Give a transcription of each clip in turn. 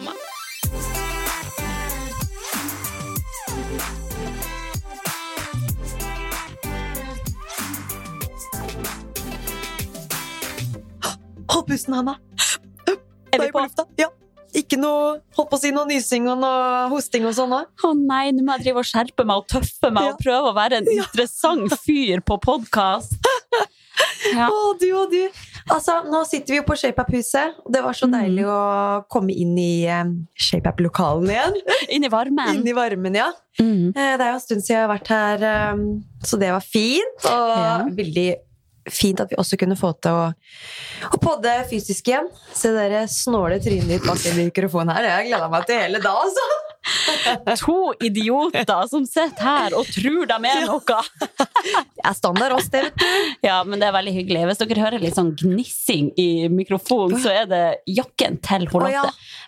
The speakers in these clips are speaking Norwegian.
mamma. Hold pusten, Hanna. Er vi på lufta? Ja. Ikke noe holdt på å si noe nysing og noe hosting og sånn? Å nei, nå må jeg drive og skjerpe meg og tøffe meg Ja. og prøve å være en interessant fyr på podkast. Ja. Å, du og du. Altså, nå sitter vi jo på ShapeUp-huset, og det var så Mm. deilig å komme inn i eh, ShapeUp-lokalen igjen. Inn i varmen. Inn i varmen, ja. Mm. Eh, Det er jo en stund siden jeg har vært her, eh, så det var fint. Og Ja. veldig fint at vi også kunne få til å, å podde fysisk igjen. Se dere snåle trynet ditt bak den mikrofonen her. Det har jeg gleda meg til hele dag, altså. To idioter som sitter her og tror de er noe. Det er standard oss, det, vet du. Ja, men det er veldig hyggelig. Hvis dere hører litt sånn gnissing i mikrofonen, så er det jakken til Å, ja.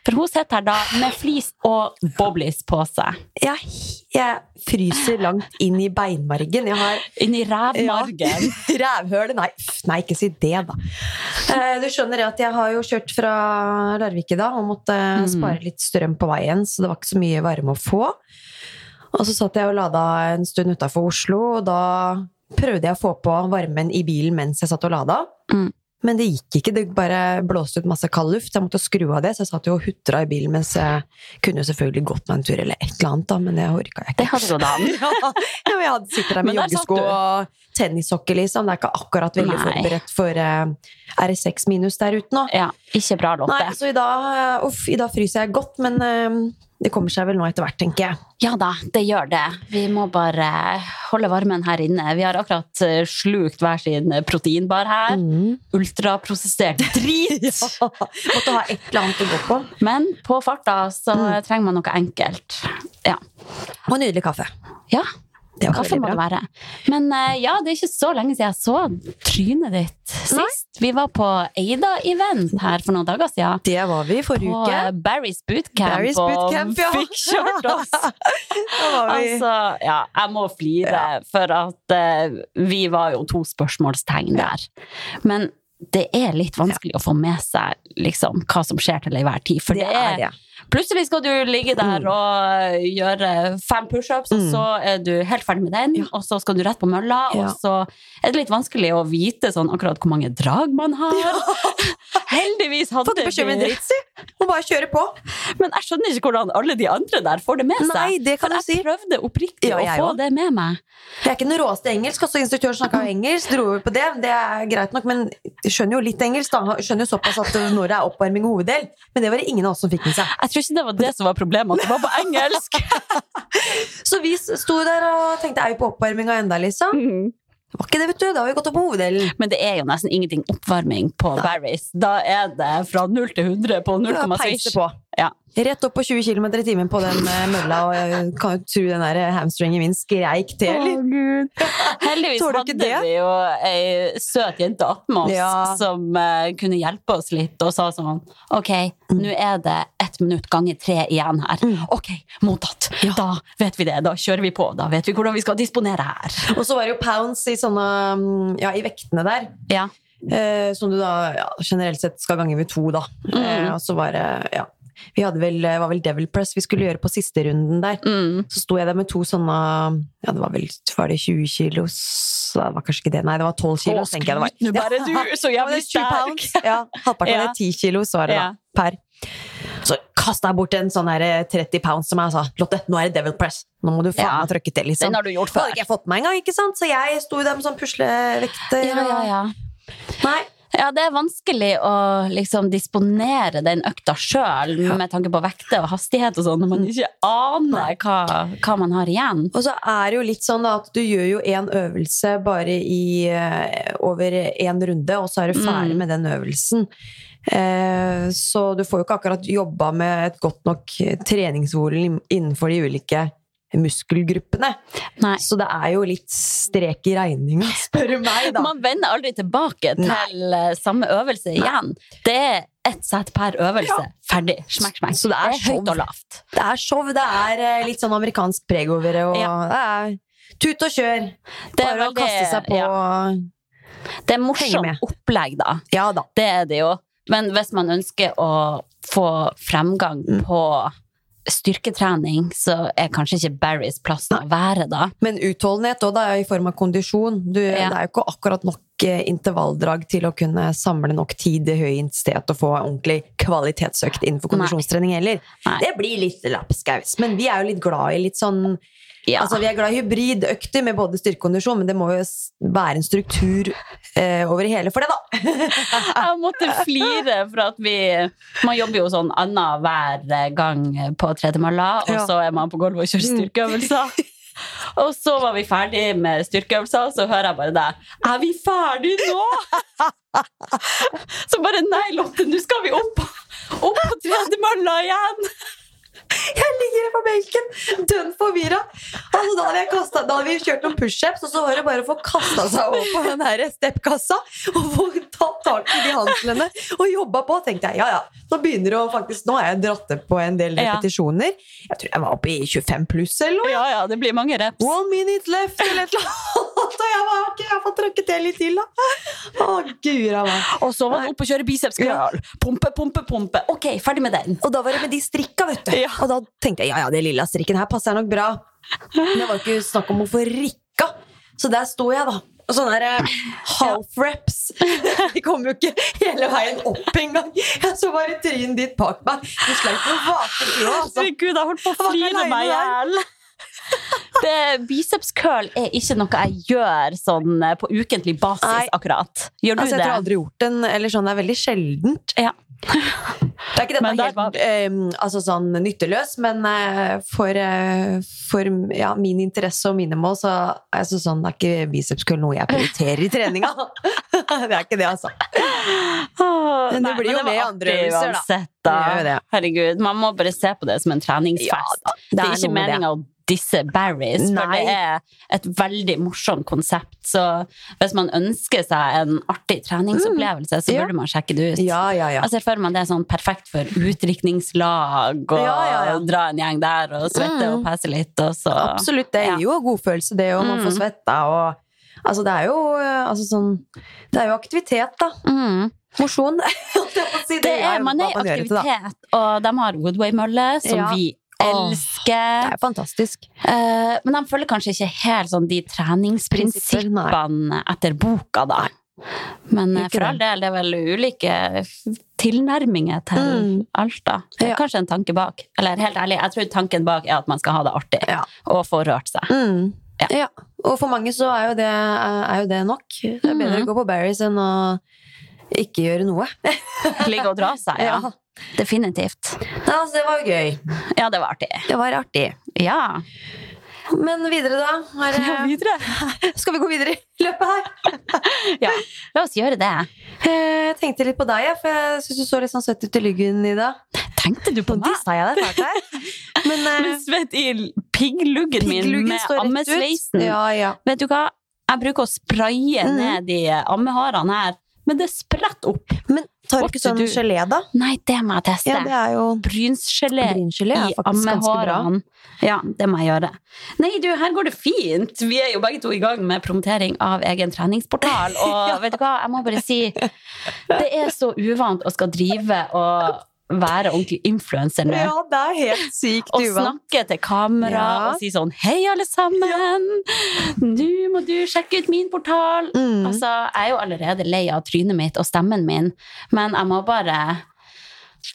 For hun sitter her da med flis og boblis på seg. Jeg, jeg fryser langt inn i beinmargen. Jeg har Inni rævmargen. Rævhølet? Nei, nei, ikke si det, da. Eh, Du skjønner at jeg har jo kjørt fra Larvik i dag og måtte Mm. spare litt strøm på veien, så det var ikke så mye varme å få. Og så satt jeg og lada en stund utafor Oslo, og da prøvde jeg å få på varmen i bilen mens jeg satt og lada. Mm. Men det gikk ikke, det bare blåste ut masse kald luft. Jeg måtte skru av det, så jeg satt jo og hutra i bilen mens jeg kunne jo selvfølgelig gått meg en tur eller et eller annet, da, men det orka jeg ikke. Det hadde gått an. Ja, jeg sitter der med joggesko og tennissokker, liksom. Det er ikke akkurat veldig Nei. forberedt for uh, RS6 minus der ute nå. Ja, ikke bra, Lotte. Nei, så i dag, uh, uff, i dag fryser jeg godt, men eh, det kommer seg vel nå etter hvert, tenker jeg. Ja da, det gjør det. Vi må bare holde varmen her inne. Vi har akkurat eh, slukt hver sin proteinbar her. Mm. Ultraprosessert drit! Ja, måtte ha et eller annet å gå på. Men på farta så Mm. trenger man noe enkelt. Ja. Og nydelig kaffe. ja Det var kaffe må det være. Men eh, ja, det er ikke så lenge siden jeg så trynet ditt sist. Vi var på Eida-event her for noen dager siden. Det var vi forrige På uke. På Barry's Bootcamp, Barry's Bootcamp, ja. og fikk kjørt oss. Da var vi Altså, ja, jeg må flire, for at uh, vi var jo to spørsmålstegn der. Men det er litt vanskelig å få med seg liksom, hva som skjer til enhver tid. For det, er, det. Plutselig skal du ligge der Mm. og gjøre fem pushups, og Mm. så er du helt ferdig med den, og så skal du rett på mølla, og så er det litt vanskelig å vite sånn akkurat hvor mange drag man har. Heldigvis hadde Får ikke beskjed om en dritt, si! Må bare kjøre på. Men jeg skjønner ikke hvordan alle de andre der får det med seg. Nei, det kan For si. jeg prøvde oppriktig Ja, å få også. det med meg. Jeg er ikke den råeste engelsk, også instruktøren snakka engelsk, dro på det. Det er greit nok, men skjønner jo litt engelsk, da. Skjønner jo såpass at når det er oppvarming og hoveddel. Men det var det ingen av oss som fikk med seg. Jeg tror ikke det var det som var problemet, at det var på engelsk. Så vi sto der og tenkte er vi på oppvarminga enda, liksom? Det var ikke det, vet du. Da har vi gått opp på hoveddelen. Men det er jo nesten ingenting oppvarming på Barry's. Da er det fra 0 til 100 på 0,6. Ja. Ja. Rett opp på 20 km i timen på den eh, mølla, og jeg kan jo tro den der hamstringen min skreik til, eller? Heldigvis Tåler hadde det? vi jo ei søt jente attmed oss Ja. som uh, kunne hjelpe oss litt, og sa sånn Ok, nå er det ett minutt ganger tre igjen her. Mm. Ok, mottatt. Da vet vi det. Da kjører vi på. Da vet vi hvordan vi skal disponere her. Og så var det jo pounds i sånne mm, Ja, i vektene der. Ja. Eh, som du da ja, generelt sett skal gange ved to, da. Eh, og så var det Ja. Vi hadde vel, var vel Devil Press vi skulle gjøre på siste runden der. Mm. Så sto jeg der med to sånne Ja, det var vel var det 20 kilos Det var kanskje ikke det, nei, det var 12 kilos, tenker jeg det var. Nå bare du, så jævlig det er 20 sterk. Ja, halvparten av Ja. det 10 kilos var det da, per. Så kasta jeg bort en sånn her 30 pounds som jeg sa Lotte, nå er det Devil Press. Nå må du faen Ja. meg trykke til, liksom. Den har du gjort Det hadde før. ikke jeg fått meg engang, ikke sant? Så jeg sto der med sånn puslevekter. Ja, ja, ja. Nei, Ja, det er vanskelig å liksom disponere den økta sjøl med tanke på vekte og hastighet og sånn, når man ikke aner hva, hva man har igjen. Og så er det jo litt sånn da, at du gjør jo én øvelse bare i eh, over én runde, og så er du ferdig Mm. med den øvelsen. Eh, så du får jo ikke akkurat jobba med et godt nok treningsvolum innenfor de ulike muskelgruppene. Nei. Så det er jo litt strek i regninga, spør du meg, da. Man vender aldri tilbake til Nei. samme øvelse igjen. Det er ett sett per øvelse. Ferdig. Smekk, smekk. Så det er høyt og lavt. Det er show, det er eh, litt sånn amerikansk preg over det, og Ja. det er tut og kjør. Det er Bare å kaste seg på. ja. Det er morsomt opplegg, da. Ja da. Det er det jo. Men hvis man ønsker å få fremgang Mm. Styrketrening, så er kanskje ikke Barrys plass å være da. Men utholdenhet òg, i form av kondisjon. Du, Ja. Det er jo ikke akkurat nok eh, intervalldrag til å kunne samle nok tid i høy intensitet og få ordentlig kvalitetsøkt innenfor kondisjonstrening heller. Nei. Det blir litt lapskaus. Men vi er jo litt glad i litt sånn Ja. Altså, vi er glad i hybridøkter med både styrkekondisjon, men det må jo være en struktur eh, over hele for det, da. Jeg måtte flire for at vi Man jobber jo sånn annenhver gang på tredemølla, og Ja. så er man på gulvet og kjører styrkeøvelser. Og så var vi ferdig med styrkeøvelser, og så hører jeg bare deg Er vi ferdig nå?! Så bare nei, Lotte, nå skal vi opp, opp på tredemølla igjen! Ligger her på benken, dønn forvirra. Altså, da, da hadde vi kjørt noen pushups, og så var det bare å få kasta seg over på den steppkassa og få tatt tak i de hanslene og jobba på. tenkte jeg, ja ja, nå begynner det å faktisk Nå har jeg dratt det på en del repetisjoner. Jeg tror jeg var oppe i 25 pluss eller noe. Ja, ja, det blir mange reps. One minute left eller et eller annet. Og jeg var ok, jeg får fått til det litt til, da. Å, gura meg. Og så var det opp og kjøre biceps curl. Pumpe, pumpe, pumpe. Ok, ferdig med den. Og da var det med de strikka, vet du. Ja. Og da tenkte jeg ja, ja, den lilla strikken her passer nok bra. Men det var ikke snakk om å få rikka. Så der sto jeg, da. Og sånne der, eh, half reps. De kom jo ikke hele veien opp engang. Jeg så bare trynet ditt bak meg. Du sleit med vake i òg, altså. Herregud, jeg holdt på å flire meg i hjel. Det- Biceps curl er ikke noe jeg gjør sånn eh, på ukentlig basis, Nei. akkurat. Gjør du Altså, jeg det? tror jeg aldri gjort den, eller sånn, det er veldig sjeldent. Ja. Det er ikke dette er var helt eh, altså sånn nytteløs, men eh, for, eh, for ja, min interesse og mine mål, så er sånn, det er ikke biceps curl noe jeg prioriterer i treninga. det er ikke det, altså. Men det nei, blir jo med i andre øvelser, da. uansett, Det det. Herregud, man må bare se på det som en treningsfest. Ja det, det det, er er ikke meninga å disse Barrys, for Nei. det er et veldig morsomt konsept. Så hvis man ønsker seg en artig treningsopplevelse, så burde Ja. man sjekke det ut. Ja, ja, ja. Jeg ser for meg det er sånn perfekt for utdrikningslag og Ja, dra en gjeng der og svette Mm. og pese litt. Og så. Absolutt, det er jo godfølelse, det, og man får Mm. svetta og Altså, det er jo eh, altså, sånn Det er jo aktivitet, da. Mm. Mosjon. si. Det er, man er i det aktivitet, og de har Woodway-mølle, som vi elsker. Det er fantastisk. Uh, men de følger kanskje ikke helt sånn de treningsprinsippene etter boka, da. Men eh, Ikke for all del, det er vel ulike tilnærminger til Mm. alt, da. Det er Ja. kanskje en tanke bak. Eller helt ærlig, jeg tror tanken bak er at man skal ha det artig Ja. og få rørt seg. Mm. Ja. Ja. Og for mange så er jo det, er jo det nok. Det er bedre mm. å gå på Barry's enn å ikke gjøre noe. Ligge og dra seg, ja. Definitivt. Ja, altså, det var jo gøy. Ja, det var artig. Det var artig. Ja. Men videre, da? Er Ja, videre. Skal vi gå videre i løpet her? Ja, la oss gjøre det. Eh, Jeg tenkte litt på deg, for jeg syns du så litt sånn søt ut i lyggen i dag. Tenkte du på meg? Dissa jeg deg fælt her? Men eh, svett i piggluggen min med ammesveisen. Ja, ja. Vet du hva? Jeg bruker å spraye mm. ned de ammeharene her, men det spratt opp. Men tar du ikke sånn du... gelé, da? Nei, det må jeg teste. Ja, det er jo Brynsgelé Bryngelé er i ammehårene. Ja, det må jeg gjøre. Nei, du, her går det fint. Vi er jo begge to i gang med promotering av egen treningsportal. Og vet du hva, jeg må bare si Det er så uvant å skal drive og være ordentlig influenser nå. Ja, det er helt sykt Og snakke til kamera Ja. og si sånn Hei, alle sammen! Nå må du sjekke ut min portal! Mm. Altså, jeg er jo allerede lei av trynet mitt og stemmen min, men jeg må bare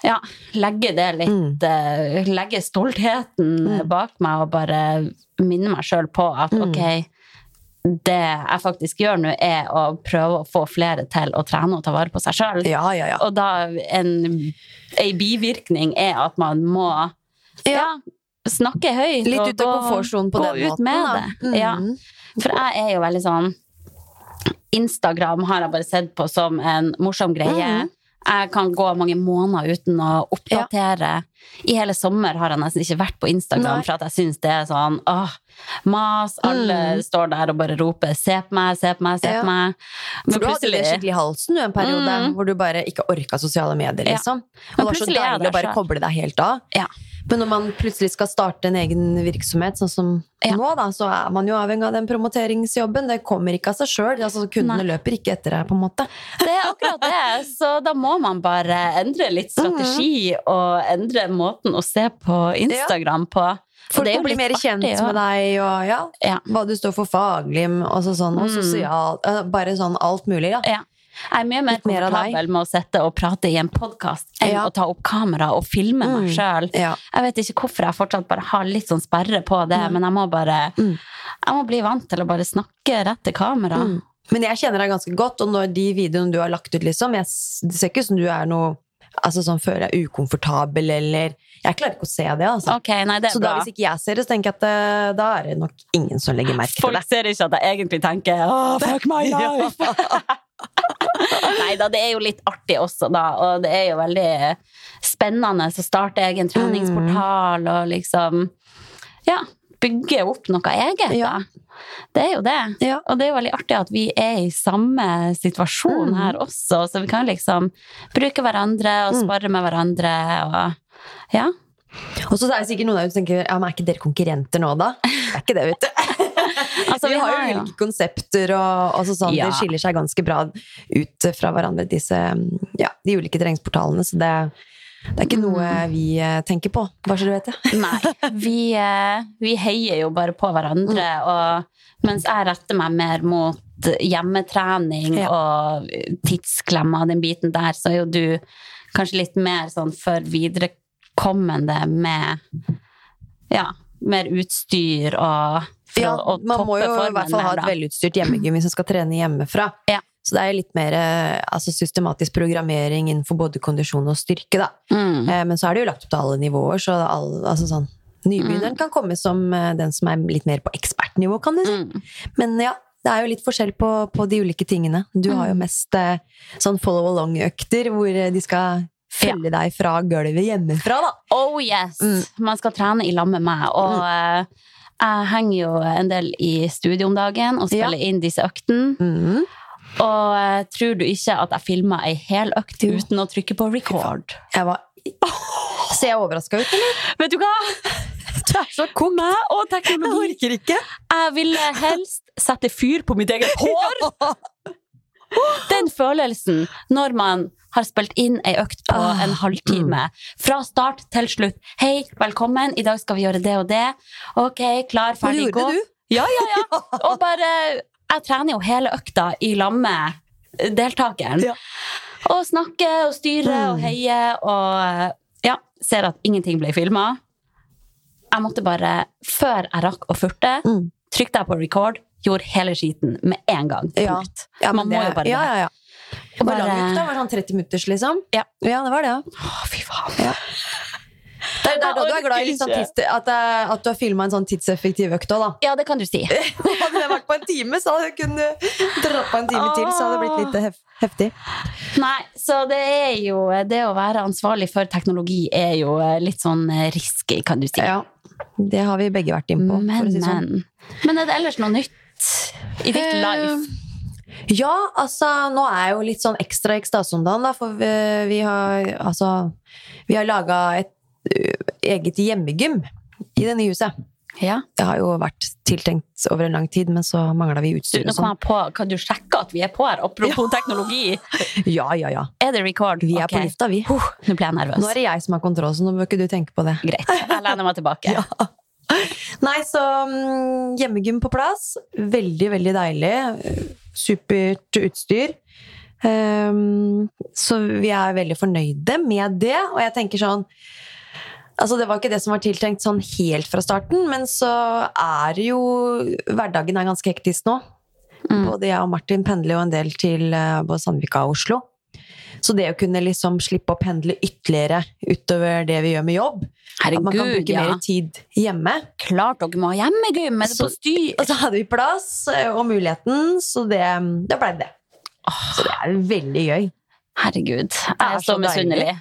ja, legge det litt eh, Legge stoltheten Mm. bak meg og bare minne meg sjøl på at Mm. ok, det jeg faktisk gjør nå, er å prøve å få flere til å trene og ta vare på seg sjøl. Ja, ja, ja. Og da en, en bivirkning er at man må ja, snakke høyt. Litt og ut av komfortsonen på gå den ut måten. med da. det. Ja. Mhm. For jeg er jo veldig sånn Instagram har jeg bare sett på som en morsom greie. Mm. Jeg kan gå mange måneder uten å oppdatere. I hele sommer har jeg nesten ikke vært på Instagram Nei. for at jeg syns det er sånn åh, mas. Alle Mm. står der og bare roper 'se på meg, se på meg, se Ja. på meg'. For du hadde det skikkelig i halsen du, en periode Mm. hvor du bare ikke orka sosiale medier, Ja. liksom. Og det var så plutselig er deilig å bare koble deg helt av. Ja. Men når man plutselig skal starte en egen virksomhet, sånn som Ja. nå, da, så er man jo avhengig av den promoteringsjobben. Det kommer ikke av seg sjøl. Altså, kundene Nei. løper ikke etter deg, på en måte. Det er akkurat det, så da må man bare endre litt strategi og endre måten å se på Instagram på. Folk det er jo bli mer kjent artig, med deg, og ja, Ja. hva du står for faglig, og sånn, og Mm. sosialt. eh, Bare sånn alt mulig, da. Ja. Jeg er mye mer komfortabel med å sette og prate i en podkast enn Ja. å ta opp kamera og filme meg Mm. sjøl. Ja. Jeg vet ikke hvorfor jeg fortsatt bare har litt sånn sperre på det, Mm. men jeg må bare Mm. Jeg må bli vant til å bare snakke rett til kamera. Mm. Men jeg kjenner deg ganske godt, og når de videoene du har lagt ut, liksom jeg, Det ser ikke ut som du er noe Altså sånn føler jeg ukomfortabel, eller Jeg klarer ikke å se det, altså. Okay, nei, det Så da, hvis ikke jeg ser det, så tenker jeg at det, da er det nok ingen som legger merke til det. Folk ser ikke at jeg egentlig tenker Åh, fuck my life! Nei da, det er jo litt artig også, da. Og det er jo veldig spennende Så starter jeg en treningsportal og liksom Ja, bygge opp noe eget, Ja. Det er jo det. Ja. Og det er jo veldig artig at vi er i samme situasjon Mm. her også, så vi kan liksom bruke hverandre og Mm. spare med hverandre og Ja. Og så er det sikkert noen der ute som tenker ja, men er ikke dere konkurrenter nå, da? Det er ikke det, vet du. Altså, vi har jo ulike konsepter, og altså sånn, Ja. det skiller seg ganske bra ut fra hverandre, disse, ja, de ulike treningsportalene. Så det, det er ikke noe Mm. vi eh, tenker på, bare så du vet det. Nei. Vi, eh, vi heier jo bare på hverandre, og mens jeg retter meg mer mot hjemmetrening Ja. og tidsklemma, den biten der, så er jo du kanskje litt mer sånn for viderekommende med ja, mer utstyr og Ja, man må jo i hvert fall ha et velutstyrt hjemmegym hvis man skal trene hjemmefra. Ja. Så det er litt mer eh, altså, systematisk programmering innenfor både kondisjon og styrke, da. Mm. Eh, Men så er det jo lagt opp til alle nivåer, så all, altså sånn Nybegynneren kan komme som eh, den som er litt mer på ekspertnivå, kan du si. Mm. Men ja, det er jo litt forskjell på, på de ulike tingene. Du har jo Mm. mest sånn follow along-økter hvor de skal følge deg fra gulvet hjemmefra, da. Oh yes! Mm. Man skal trene i lag med meg. Og eh, jeg henger jo en del i studio om dagen og spiller inn disse øktene. Mm. Og eh, tror du ikke at jeg filma ei hel økt uten å trykke på record? Jeg var Ser jeg overraska ut, eller? Vet du hva? Du er så kok. Meg og Jeg orker ikke. Jeg ville helst sette fyr på mitt eget hår. Den følelsen når man har spilt inn ei økt på Ah, en halvtime. Fra start til slutt. Hei, velkommen, i dag skal vi gjøre det og det. Ok, klar, det ferdig, gå. gjorde du. Ja, ja, ja. Og bare Jeg trener jo hele økta i lag med deltakeren. Ja. Og snakker og styrer og Mm. heier og ja, ser at ingenting ble filma. Jeg måtte bare, før jeg rakk å furte, Mm. trykte jeg på record, gjorde hele skiten med en gang. Ja. Ja, Man må det- jo bare ja, ja, ja. Og Hvor lang bare- økta? Var det sånn 30 minutters, liksom? Ja. ja, det var det, ja. Å, fy faen. Det er, det er da du er glad i sånn tids, at, eh, at du har filma en sånn tidseffektiv økt òg, da. Ja, det kan du si. Hadde det vært på en time, så hadde jeg kunnet dratt på en time til, så hadde det blitt litt hef heftig. Nei, så det er jo Det å være ansvarlig for teknologi er jo litt sånn risky, kan du si. Ja, det har vi begge vært innpå, på. men, si sånn. men. Men er det ellers noe nytt i ditt Eh, life? Ja, altså, nå er jeg jo litt sånn ekstra ekstase om dagen, da, for vi, vi har altså Vi har laga et eget hjemmegym i det nye huset. Ja. Det har jo vært tiltenkt over en lang tid, men så mangla vi Du, utstyr nå og kom sånn. på, kan du sjekke at vi er på her? Apropos teknologi. Ja, ja, ja. Er det record? Vi er på lufta, vi. Nå ble jeg nervøs. Nå er det jeg som har kontroll, så nå bør ikke du tenke på det. Greit. Jeg lener meg tilbake. Ja. Nei, så mm, hjemmegym på plass. Veldig, veldig deilig. Supert utstyr. Um, så vi er veldig fornøyde med det. Og jeg tenker sånn Altså, det var ikke det som var tiltenkt sånn helt fra starten, men så er jo Hverdagen er ganske hektisk nå. Mm. Både jeg og Martin pendler jo en del til eh, både Sandvika og Oslo. Så det å kunne liksom slippe å pendle ytterligere utover det vi gjør med jobb, at man kan bruke ja. mer tid hjemme Klart dere må ha hjemmegym! Er det Så- styr? Og så hadde vi plass eh, og muligheten, så det, det blei det. Så det er veldig gøy. Herregud, jeg er er så så misunnelig.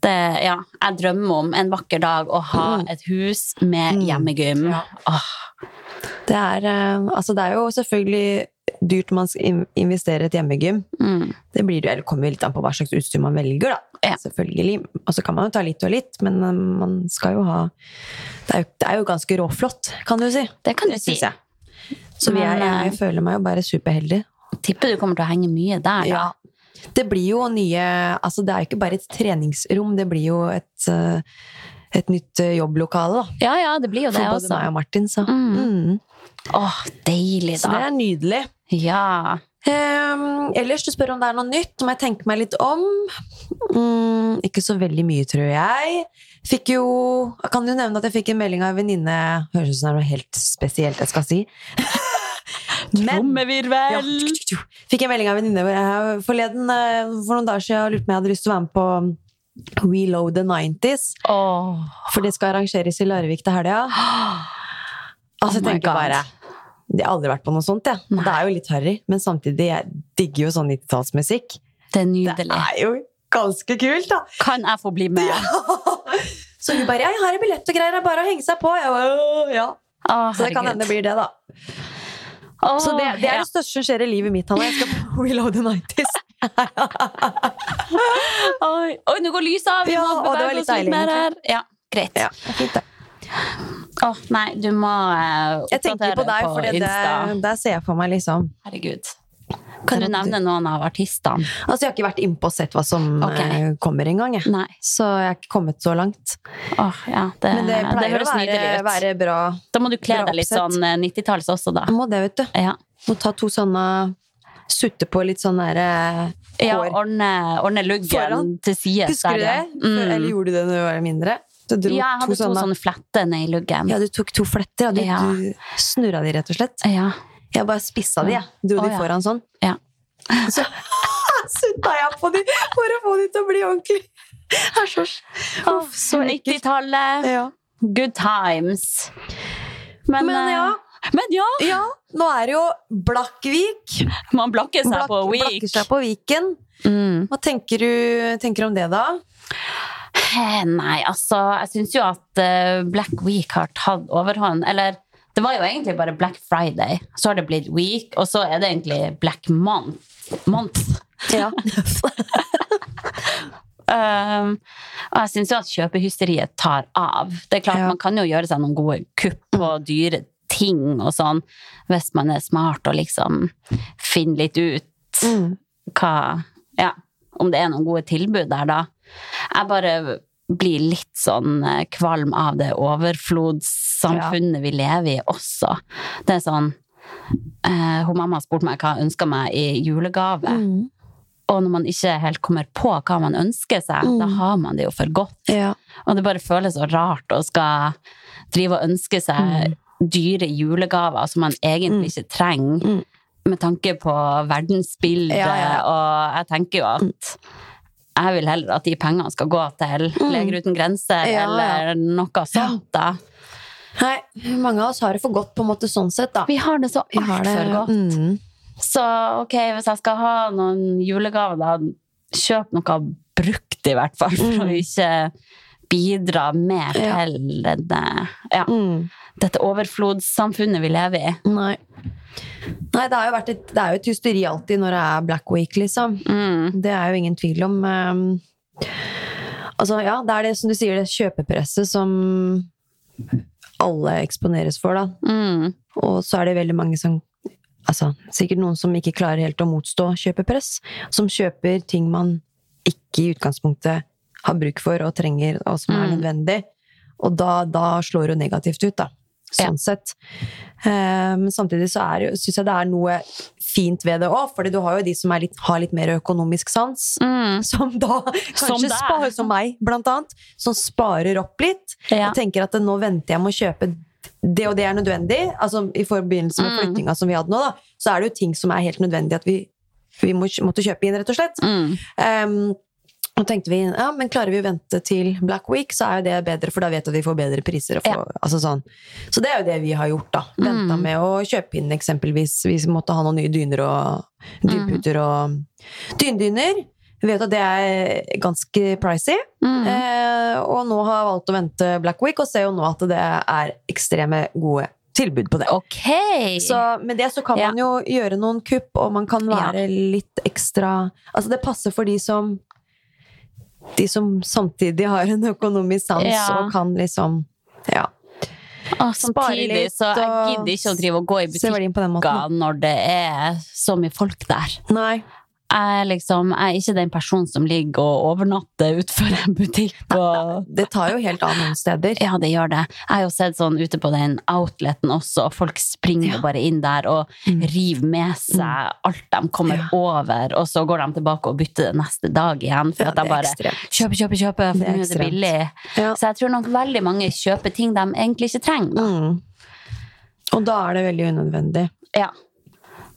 Det, ja, jeg drømmer om en vakker dag å ha Mm. et hus med Mm. hjemmegym. Ja. Åh, Det er, eh, altså det er jo selvfølgelig dyrt man skal investere i et hjemmegym. mm. Det blir det, eller kommer litt an på hva slags utstyr man velger, da. Ja. Selvfølgelig. Og så kan man jo ta litt og litt, men eh, man skal jo ha Det er jo, det er jo ganske råflott, kan du si. Det kan du si. jeg. Så Men, eh, jeg, jeg føler meg jo bare superheldig. Tipper du kommer til å henge mye der. Ja. Det blir jo nye Altså, det er jo ikke bare et treningsrom, det blir jo et, eh, et nytt eh, jobblokale, da. Ja, ja, det blir jo For det både også. meg og Martin, så. Mm. Mm. Åh, deilig, Så det er nydelig. Ja. Um, ellers, du spør om det er noe nytt, må jeg tenke meg litt om. Mm, ikke så veldig mye, tror jeg. Fikk jo Jeg kan jo nevne at jeg fikk en melding av en venninne Høres ut som det er noe helt spesielt jeg skal si. Men ja, Fikk en melding av en venninne forleden eh, for noen dager siden og lurte på om jeg hadde lyst til å være med på Reload the 90s. Åh. For det skal arrangeres i Larvik til helga. Oh Altså, jeg my tenker God. bare Jeg har aldri vært på noe sånt, jeg. Nei. Det er jo litt harry, men samtidig jeg digger jo sånn 90-tallsmusikk. Det er Det er jo ganske kult, da! Kan jeg få bli med? Så hun bare 'Jeg har en billett og greier, det er bare å henge seg på'. Jeg bare, ja. oh, Så det kan hende det blir det, da. Åh, Så det, det er det største som skjer i livet mitt, Hanna. Jeg skal på Reload the 90s. Oi, Oi, nå går lyset av! Vi Ja, må bevege oss litt mer her. Ja, greit. Ja, fint, det. oh, nei, du må uh, Jeg tenker på deg, for Insta. der ser jeg for meg liksom Herregud. Kan du nevne noen av artistene? Altså, jeg har ikke vært innpå og sett hva som okay. eh, kommer engang, jeg. Nei. Så jeg har ikke kommet så langt. Åh, ja, det, Men det det pleier høres å være, være bra. Da må du kle deg litt sånn eh, 90-talls også, da. Jeg må det, vet du. Ja, Må ta to sånne Sutte på litt sånn derre ja hår. ordne, ordne luggen Foran. til side. Husker du det? ja. Mm. Eller gjorde du det når du var mindre? Ja, jeg hadde to sånne, fletter ned i luggen. Ja, du tok to fletter, ja. Du, Ja. du snurra de, rett og slett. Ja. Jeg bare spissa de, jeg. Dro oh, de ja. foran sånn. Ja. Så sutta jeg på de for å få de til å bli ordentlig. Æsj, æsj. så, Uff, så 90-tallet. Ja. Good times. Men, Men eh, ja. men ja, ja, nå er det jo Blakkvik. man blakker seg Blak på week. Blakker seg på Viken. Mm. Hva tenker du tenker om det, da? Eh, Nei, altså, jeg syns jo at eh, Black Week har tatt overhånd. Eller det var jo egentlig bare Black Friday, så har det blitt week, og så er det egentlig Black Month. month. Ja. Um, og jeg syns jo at kjøpehysteriet tar av. Det er klart, Ja. Man kan jo gjøre seg noen gode kupp på dyre ting og sånn, hvis man er smart og liksom finner litt ut Mm. hva Ja, om det er noen gode tilbud der, da. Jeg bare blir litt sånn eh, kvalm av det overflodssamfunnet vi lever i også. Det er sånn eh, Hun mamma spurte meg hva jeg ønska meg i julegave. Mm. Og når man ikke helt kommer på hva man ønsker seg, Mm. da har man det jo for godt. Ja. Og det bare føles så rart å skal drive og ønske seg dyre julegaver som man egentlig ikke trenger, Mm. med tanke på verdensbildet. Ja, ja, ja. Og jeg tenker jo at jeg vil heller at de pengene skal gå til Leger uten grenser Mm. Ja, ja. eller noe sånt, da. Nei, mange av oss har det for godt, på en måte, sånn sett, da. Vi har det så altfor godt. Mm. Så ok, hvis jeg skal ha noen julegaver, da kjøp noe brukt i hvert fall, for å Mm. ikke bidra mer Ja. til denne, ja, Mm. dette overflodssamfunnet vi lever i. Nei. Nei, det, har jo et, det er jo et hysteri alltid når det er Black Week, liksom. Mm. Det er jo ingen tvil om. ehm, altså, ja, det er det som du sier, det kjøpepresset som alle eksponeres for, da. Mm. Og så er det veldig mange som Altså, sikkert noen som ikke klarer helt å motstå kjøpepress. Som kjøper ting man ikke i utgangspunktet har bruk for og trenger, og som er Mm. nødvendig. Og da, da slår det negativt ut, da. Sånn sett. Eh, men samtidig så syns jeg det er noe fint ved det òg, fordi du har jo de som er litt, har litt mer økonomisk sans. Mm. Som da kanskje som sparer, som meg, blant annet. Som sparer opp litt. Ja. Og tenker at nå venter jeg med å kjøpe det og det er nødvendig. Altså I forbindelse med Mm. flyttinga som vi hadde nå, da, så er det jo ting som er helt nødvendig at vi, vi må, måtte kjøpe inn, rett og slett. Mm. Um, og tenkte vi, ja, men klarer vi å vente til Black Week, så er jo det bedre, for da vet vi at vi får bedre priser. Og får, altså sånn. Så det er jo det vi har gjort, da. Venta Mm. med å kjøpe inn eksempelvis hvis vi måtte ha noen nye dyner og dynputer og dyndyner. Vi vet at det er ganske pricy. Mm. Eh, og nå har jeg valgt å vente Black Week, og ser jo nå at det er ekstreme gode tilbud på det. Okay. Så med det så kan Ja. man jo gjøre noen kupp, og man kan være litt ekstra Altså det passer for de som De som samtidig har en økonomisk sans Ja. og kan liksom Ja. Og samtidig litt, så jeg gidder ikke å drive og gå i butikker når det er så mye folk der. Nei. Jeg, liksom, jeg er ikke den personen som ligger og overnatter utenfor en butikk. Og, Det tar jo helt av noen steder. ja, det gjør det. Jeg har jo sett sånn ute på den outleten også, og folk springer ja. bare inn der og Mm. river med seg alt de kommer Ja. over, og så går de tilbake og bytter det neste dag igjen. For Ja, at de bare kjøper, kjøper, kjøper, for nå er det billig. Så jeg tror nok veldig mange kjøper ting de egentlig ikke trenger. Mm. Og da er det veldig unødvendig. Ja.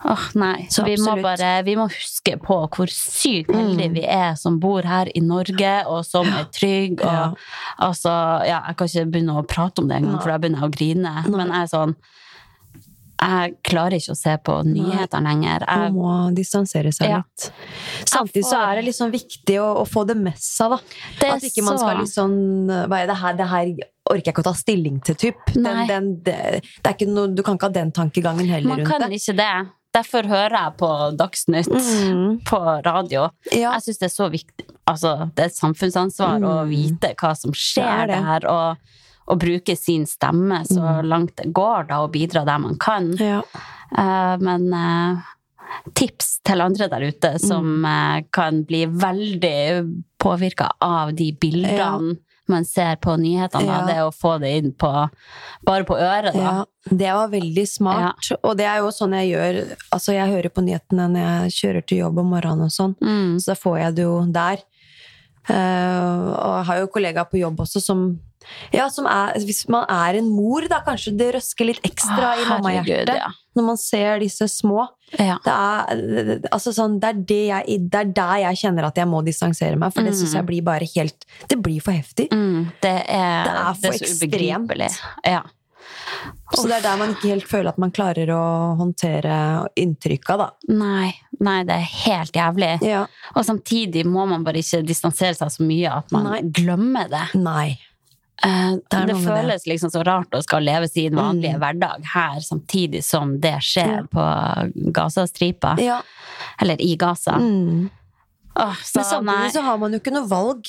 Åh, nei. Så vi må bare vi må huske på hvor sykt heldige Mm. vi er som bor her i Norge, og som er trygge. Ja. altså, ja, jeg kan ikke begynne å prate om det engang, for da begynner jeg å grine. Nei. Men jeg er sånn Jeg klarer ikke å se på nyheter lenger. Man Jeg, må distansere seg Ja. litt. Samtidig så er det liksom viktig å, å få det med seg, da. det At ikke man skal liksom Hva er det her? Det her orker jeg ikke å ta stilling til, typ. Den, den, det, det er ikke noe, du kan ikke ha den tankegangen heller Man rundt kan ikke det. Derfor hører jeg på Dagsnytt Mm. på radio. Ja. Jeg syns det er så viktig Altså, det er et samfunnsansvar å Mm. vite hva som skjer Det det. der, og, og bruke sin stemme så Mm. langt det går, da, og bidra der man kan. ja. Uh, men uh, tips til andre der ute som eh, kan bli veldig påvirka av de bildene man ser på nyhetene, Ja. det å få det inn på bare på øret, da. ja. Det var veldig smart. Og det er jo sånn jeg gjør Altså, jeg hører på nyhetene når jeg kjører til jobb om morgenen og sånn. Mm. Så da får jeg det jo der. Uh, og jeg har jo kollegaer på jobb også som ja, som er, Hvis man er en mor, da kanskje det røsker litt ekstra i Å, mammahjertet. ja. Når man ser disse små. Ja. Det er, altså sånn, det, er det, jeg, det er der jeg kjenner at jeg må distansere meg, for det syns jeg blir bare helt Det blir for heftig. Mm, det er, Det er for ekstremt. Ja. Så det er der man ikke helt føler at man klarer å håndtere inntrykka, da. Nei, nei, det er helt jævlig. Ja. Og samtidig må man bare ikke distansere seg så mye at man Nei. glemmer det. Nei. Eh, Det det føles liksom så rart å skal leve sin vanlige Mm. hverdag her, samtidig som det skjer på Gazastripa. Ja. Eller i Gaza. Mm. Åh, så Men samtidig nei. så har man jo ikke noe valg.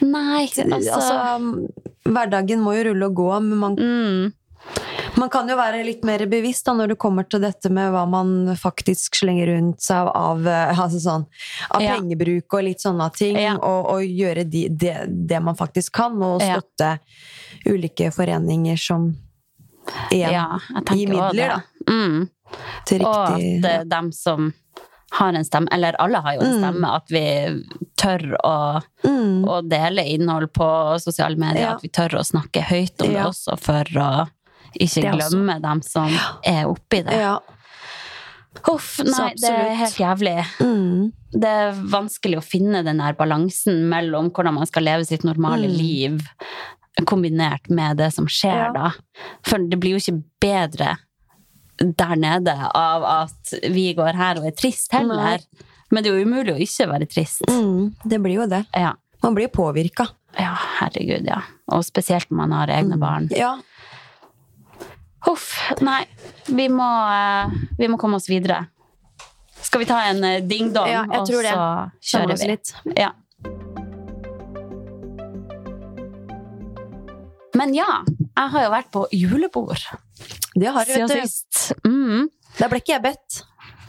nei Altså, altså, hverdagen må jo rulle og gå, men man, mm, man kan jo være litt mer bevisst da, når det kommer til dette med hva man faktisk slenger rundt seg av, av, eh, altså sånn, av Ja. pengebruk og litt sånne ting, Ja. og, og gjøre de, det, det man faktisk kan, og Ja. støtte ulike foreninger som igjen Ja, gir midler da, Mm. til Og at ja. dem som har en stemme, eller alle har jo en Mm. stemme, at vi tør å, mm. å dele innhold på sosiale medier, Ja. at vi tør å snakke høyt om det også, for å ikke glemme dem som er oppi det. Ja. Huff, nei, det er helt jævlig. Mm. Det er vanskelig å finne den der balansen mellom hvordan man skal leve sitt normale Mm. liv, kombinert med det som skjer Ja. da. For det blir jo ikke bedre der nede av at vi går her og er trist heller. Nei. Men det er jo umulig å ikke være trist. Mm. Det blir jo det. Ja. Man blir påvirka. ja, herregud, ja. Og spesielt når man har egne barn. Ja. Huff, nei. Vi må, eh, vi må komme oss videre. Skal vi ta en eh, ding-dong, Ja, og tror det. så kjører vi? litt. Ja. Men ja, jeg har jo vært på julebord Det har du, vet du. sist. Mm. Da ble ikke jeg bedt.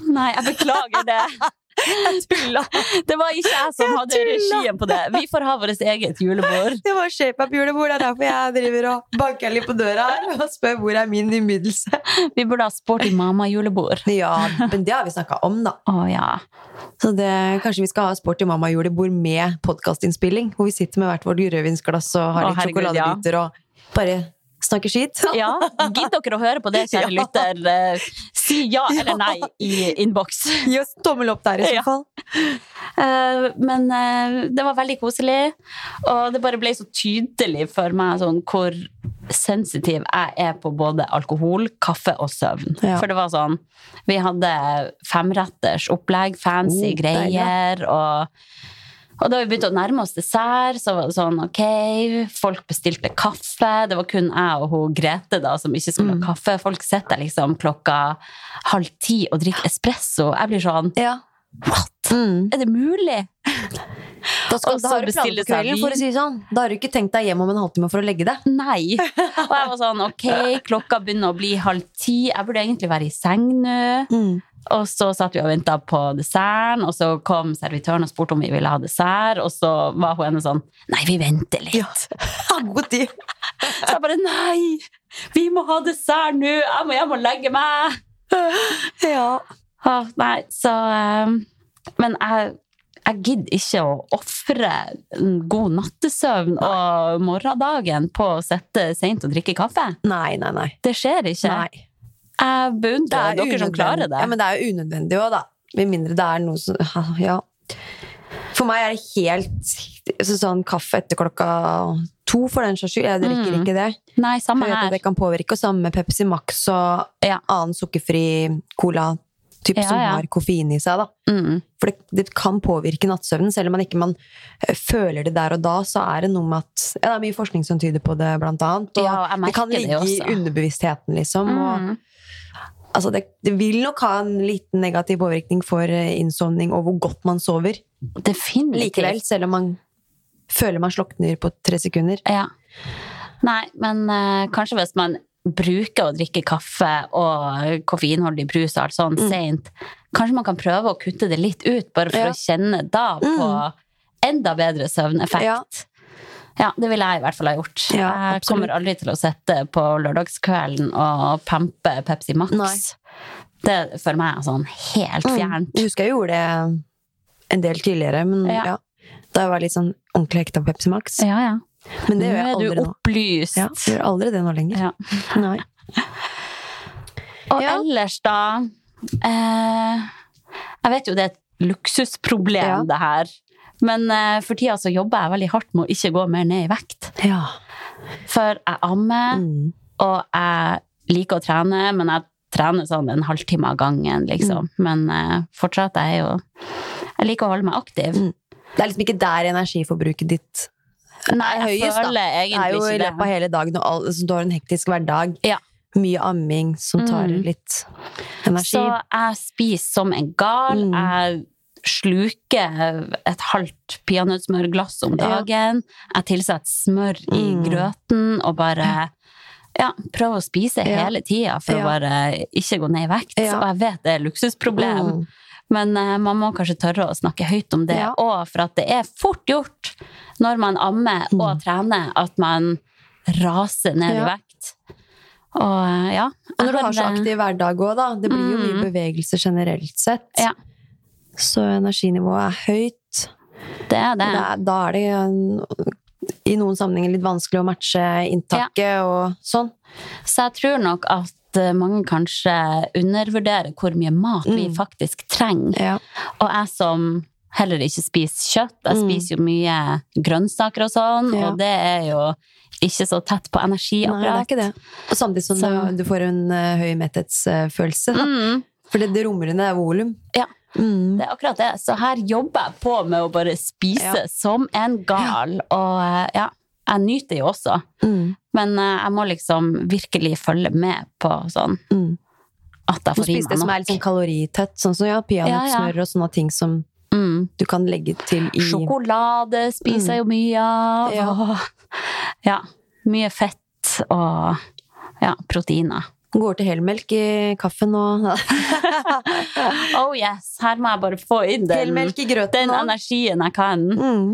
Nei, jeg beklager det. Tulla! Det var ikke jeg som Jeg hadde tulla. regien på det. Vi får ha vårt eget julebord. Det var shape-up-julebord. Det er derfor jeg driver og banker litt på døra her og spør hvor er min innbydelse. Vi burde ha Sporty mamma-julebord. Ja, men det har vi snakka om, da. Å ja. Så det, kanskje vi skal ha Sporty mamma-julebord med podkastinnspilling. Hvor vi sitter med hvert vårt rødvinsglass og har Å, litt herregud, sjokoladebiter og bare snakker skit. ja. Gidder dere å høre på det, kjære lytter? Eh, Si ja eller nei i innboks. Gi oss tommel opp der i så fall. Ja. Men eh, det var veldig koselig, og det bare ble så tydelig for meg sånn hvor sensitiv jeg er på både alkohol, kaffe og søvn. Ja. For det var sånn Vi hadde femretters opplegg, fancy Oh, greier, og og da vi begynte å nærme oss dessert, så var det sånn ok, folk bestilte kaffe. Det var kun jeg og hun Grete da som ikke skulle Mm. ha kaffe. Folk sitter liksom klokka halv ti og drikker espresso. Jeg blir sånn Ja. What? Mm. Er det mulig? Da, skal, da har du planer på kvelden, for å si sånn. Da har du ikke tenkt deg hjem om en halvtime for å legge deg. Nei. Og jeg var sånn, ok, klokka begynner å bli halv ti. Jeg burde egentlig være i seng nå. Og så satt vi og venta på desserten, og så kom servitøren og spurte om vi ville ha dessert, og så var hun ene sånn Nei, vi venter litt. Ha god tid. Så jeg bare Nei! Vi må ha dessert nå! Jeg må hjem og legge meg! Ja. Oh, nei, så um, Men jeg, jeg gidder ikke å ofre en god nattesøvn og morgendagen på å sitte seint og drikke kaffe. Nei, nei, nei. Det skjer ikke. nei. Jeg beundrer dere som klarer det. Ja, men det er jo unødvendig òg, da. Med mindre det er noe som Ja. For meg er det helt så sånn kaffe etter klokka to, for den saks skyld. Jeg drikker Mm. ikke det. Nei, samme her. det kan påvirke, og samme med Pepsi Max og Ja. annen sukkerfri cola typ, Ja, som ja. har koffein i seg. da. Mm. For det, det kan påvirke nattsøvnen, selv om man ikke man eh, føler det der og da. Så er det noe med at ja, Det er mye forskning som tyder på det, blant annet. Og Ja, det kan ligge det i underbevisstheten, liksom. Og, Mm. Altså det, det vil nok ha en liten negativ påvirkning for eh, innsovning og hvor godt man sover. Definitivt. Likevel, selv om man føler man slokner på tre sekunder. Ja. Nei, men uh, kanskje hvis man bruker å drikke kaffe og koffeinholdig brus og alt sånt Mm. sent, kanskje man kan prøve å kutte det litt ut, bare for Ja. å kjenne da på Mm. enda bedre søvneffekt. Ja. Ja, det ville jeg i hvert fall ha gjort. Ja, jeg kommer aldri til å sitte på lørdagskvelden og pampe Pepsi Max. Nei. Det er for meg sånn helt Mm. fjernt. Jeg husker jeg gjorde det en del tidligere, men Ja. ja. Da jeg var litt sånn ordentlig hekta Pepsi Max. Ja, ja. Men det gjør jeg er du aldri nå. opplyst. Ja, jeg gjør aldri det nå lenger. Ja. Nei. Og ellers, da eh, Jeg vet jo det er et luksusproblem, det her. Men eh, for tida så jobber jeg veldig hardt med å ikke gå mer ned i vekt. Ja. For jeg ammer, Mm. og jeg liker å trene, men jeg trener sånn en halvtime av gangen, liksom. Men uh, fortsatt, jeg er jo Jeg liker å holde meg aktiv. Mm. Det er liksom ikke der energiforbruket ditt Nei, er høyest, da. Det er jo i løpet av hele dagen, og all, altså, du har en hektisk hverdag. Ja. Mye amming som tar Mm. litt energi. Så jeg spiser som en gal. Mm. Jeg sluker et halvt peanøttsmørglass om dagen. Jeg tilsetter smør i Mm. grøten og bare ja, prøver å spise Ja. hele tida for å bare ikke gå ned i vekt. Ja. Og jeg vet det er luksusproblem, Mm. men eh, man må kanskje tørre å snakke høyt om det. Ja. For at det er fort gjort når man ammer Mm. og trener, at man raser ned i vekt. Og eh, ja. Og når du har så aktiv hverdag òg, da. Det blir jo Mm. mye bevegelse generelt sett. Ja. Så energinivået er høyt. Det er det. er, da er det i noen sammenhenger litt vanskelig å matche inntaket og sånn. Så jeg tror nok at eh, mange kanskje undervurderer hvor mye mat vi Mm. faktisk trenger. Ja. Og jeg som heller ikke spiser kjøtt, jeg Mm. spiser jo mye grønnsaker og sånn, Ja. og det er jo ikke så tett på energi Nei, det er ikke det. Og samtidig som Så- du, får en eh, høy metthetsfølelse. da. Mm, For det, det rommer inn det volum. Ja. Mm. det er akkurat det. Så her jobber jeg på med å bare spise Ja. som en gal, og eh, ja, jeg nyter jo også. Mm. Men eh, jeg må liksom virkelig følge med på sånn Mm. at jeg får i Spis det som er litt sånn kaloritett, sånn som ja, peanøttsmør og sånne ting som Mm. du kan legge til i Sjokolade spiser jeg jo mye av. Ja. Og, ja, mye fett og ja, proteiner. Går til helmelk i kaffen og Oh yes, her må jeg bare få inn den, i den energien jeg kan. Mm.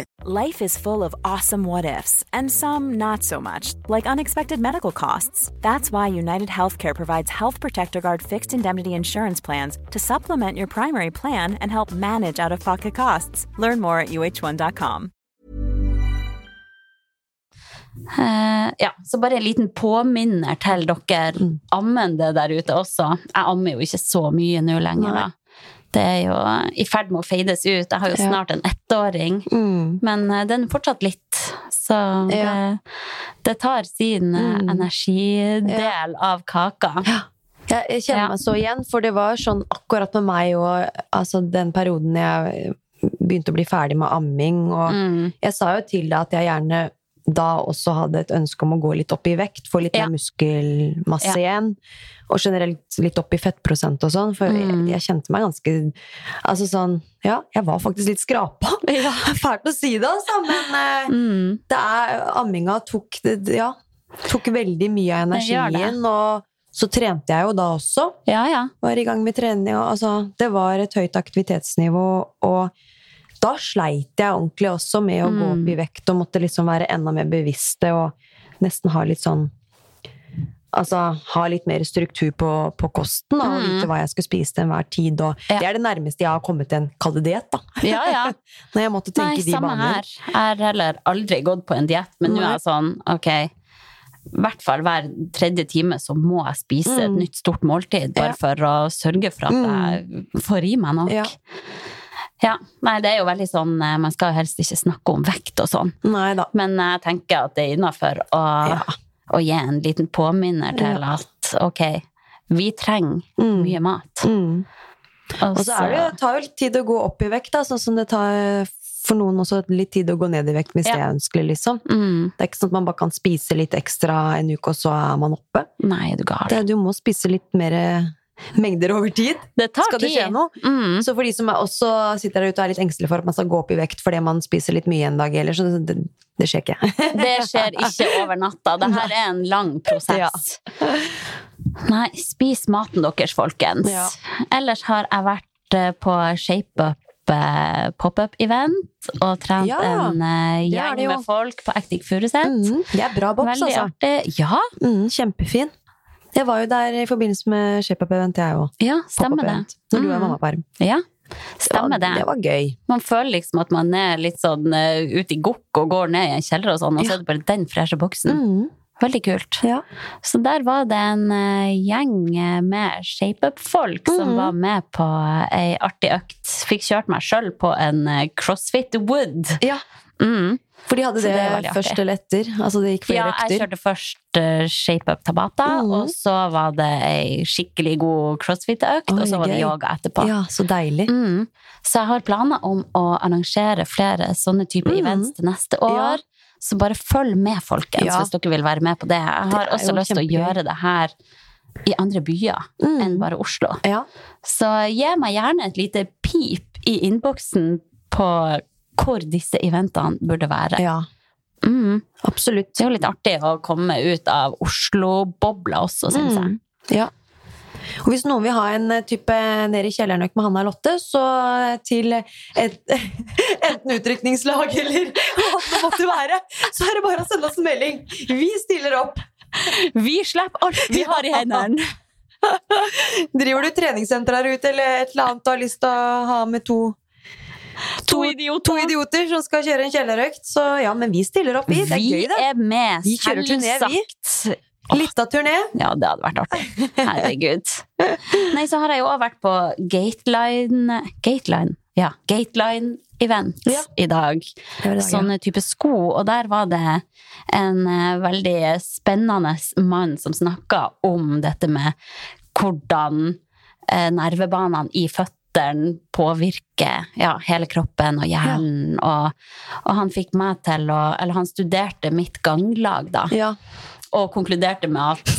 Life is full of awesome what ifs, and some not so much, like unexpected medical costs. That's why United Healthcare provides Health Protector Guard fixed indemnity insurance plans to supplement your primary plan and help manage out of pocket costs. Learn more at uh1.com. Eh, ja, så bare en liten påminner til dere Mm. ammende der ute også. Jeg ammer jo ikke så mye nå lenger, Nei. da. Det er jo i ferd med å fades ut. Jeg har jo Ja. snart en ettåring, Mm. men eh, den er fortsatt litt. Så det, Ja. det tar sin eh, Mm. energidel av kaka. Jeg, jeg kjenner Ja. meg så igjen, for det var sånn akkurat med meg og altså, den perioden jeg begynte å bli ferdig med amming. Og Mm. jeg sa jo til deg at jeg gjerne da også hadde et ønske om å gå litt opp i vekt, få litt Ja. mer muskelmasse Ja. igjen. Og generelt litt opp i fettprosent og sånn, for Mm. jeg, jeg kjente meg ganske Altså sånn Ja, jeg var faktisk litt skrapa. Fælt å si det, altså, men eh, Mm. det er, amminga tok, ja, tok veldig mye av energien, og så trente jeg jo da også. Ja, ja. Var i gang med trening, og altså, det var et høyt aktivitetsnivå, og da sleit jeg ordentlig også med å gå Mm. opp i vekt, og måtte liksom være enda mer bevisste, og nesten ha litt sånn Altså ha litt mer struktur på, på kosten, da, og Mm. vite hva jeg skulle spise til enhver tid. Og Ja. Det er det nærmeste jeg har kommet til en kall diett, da. ja, ja. Når jeg måtte tenke Nei, de samme baner. her. Jeg har heller aldri gått på en diett, men nå er jeg sånn, ok, i hvert fall hver tredje time så må jeg spise et Mm. nytt stort måltid, bare Ja. for å sørge for at jeg får i meg nok. Ja. Ja, nei, det er jo veldig sånn, eh, man skal helst ikke snakke om vekt og sånn, Neida. men jeg tenker at det er innenfor å, Ja. å gi en liten påminner til Ja. at, ok, vi trenger Mm. mye mat. Mm. Og så er det, det tar jo litt tid å gå opp i vekt, da, sånn som det tar for noen også litt tid å gå ned i vekt hvis Ja. det er ønskelig, liksom. mm, Det er ikke sånn at man bare kan spise litt ekstra en uke, og så er man oppe. Nei, du gal. Det, du må spise litt mer mengder over tid. Det tar Skal det skje noe? Mm. Så for de som også sitter der ute og er litt engstelige for at man skal gå opp i vekt fordi man spiser litt mye en dag, eller så det, det skjer ikke. Det skjer ikke over natta. Det her er en lang prosess. Nei, spis maten deres, folkens. Ja. Ellers har jeg vært eh, på ShapeUp eh, pop-up-event og trent Ja, en eh, gjeng med folk på Actic Furuset. Mm, det er bra boks, Veldig altså. artig. Ja, Mm, kjempefin. Jeg var jo der i forbindelse med Shape-up-event, jeg òg. ja, stemmer det. Når du er Mm. mammaperm. Ja, stemmer Ja, det. Det var gøy. Man føler liksom at man er litt sånn uh, ute i gokk og går ned i en kjeller og sånn, og så er det bare den freshe boksen. Mm, Veldig kult. ja. Så der var det en uh, gjeng med shape-up-folk som Mhm. var med på ei artig økt. Fikk kjørt meg sjøl på en uh, CrossFit Wood. ja. Mm. For de hadde det, det først eller etter? Altså det gikk flere Ja, jeg økter? kjørte først eh, shape-up Tabata, mm. og så var det ei skikkelig god CrossFit-økt, og så var det gøy. yoga etterpå. Ja, så deilig. Mm. Så jeg har planer om å arrangere flere sånne typer mm. events til neste år. Ja. Så bare følg med, folkens, Ja. hvis dere vil være med på det. Jeg har det også lyst til å gjøre det her i andre byer Mm. enn bare Oslo. Ja. Så gi meg gjerne et lite pip i innboksen på hvor disse eventene burde være. ja, Mm. absolutt. Det er jo litt artig å komme ut av Oslo-bobla også, syns jeg. Mm. Ja. Og hvis noen vil ha en eh, type ned i kjellerøk med Hanna og Lotte, så til et, enten utrykningslag eller hva det måtte være, så er det bare å sende oss en melding. Vi stiller opp. Vi slipper alt vi har i hendene! Driver du treningssenter her ute eller et eller annet du har lyst til å ha med to, To idioter. to idioter som skal kjøre en kjellerøkt, så ja, men vi stiller opp, vi. Det er Vi gøy, det. er med, Vi kjører turné, vi. Lita turné. Ja, det hadde vært artig. Herregud. Nei, så har jeg jo òg vært på Gateline Gateline? Ja, Gateline event Ja. i dag. Var det, ja. Type sko. Og der var det en eh, veldig spennende mann som snakka om dette med hvordan eh, nervebanene i føttene påvirker ja, hele kroppen og hjernen. Og, og han fikk meg til å Eller han studerte mitt ganglag, da Ja. og konkluderte med at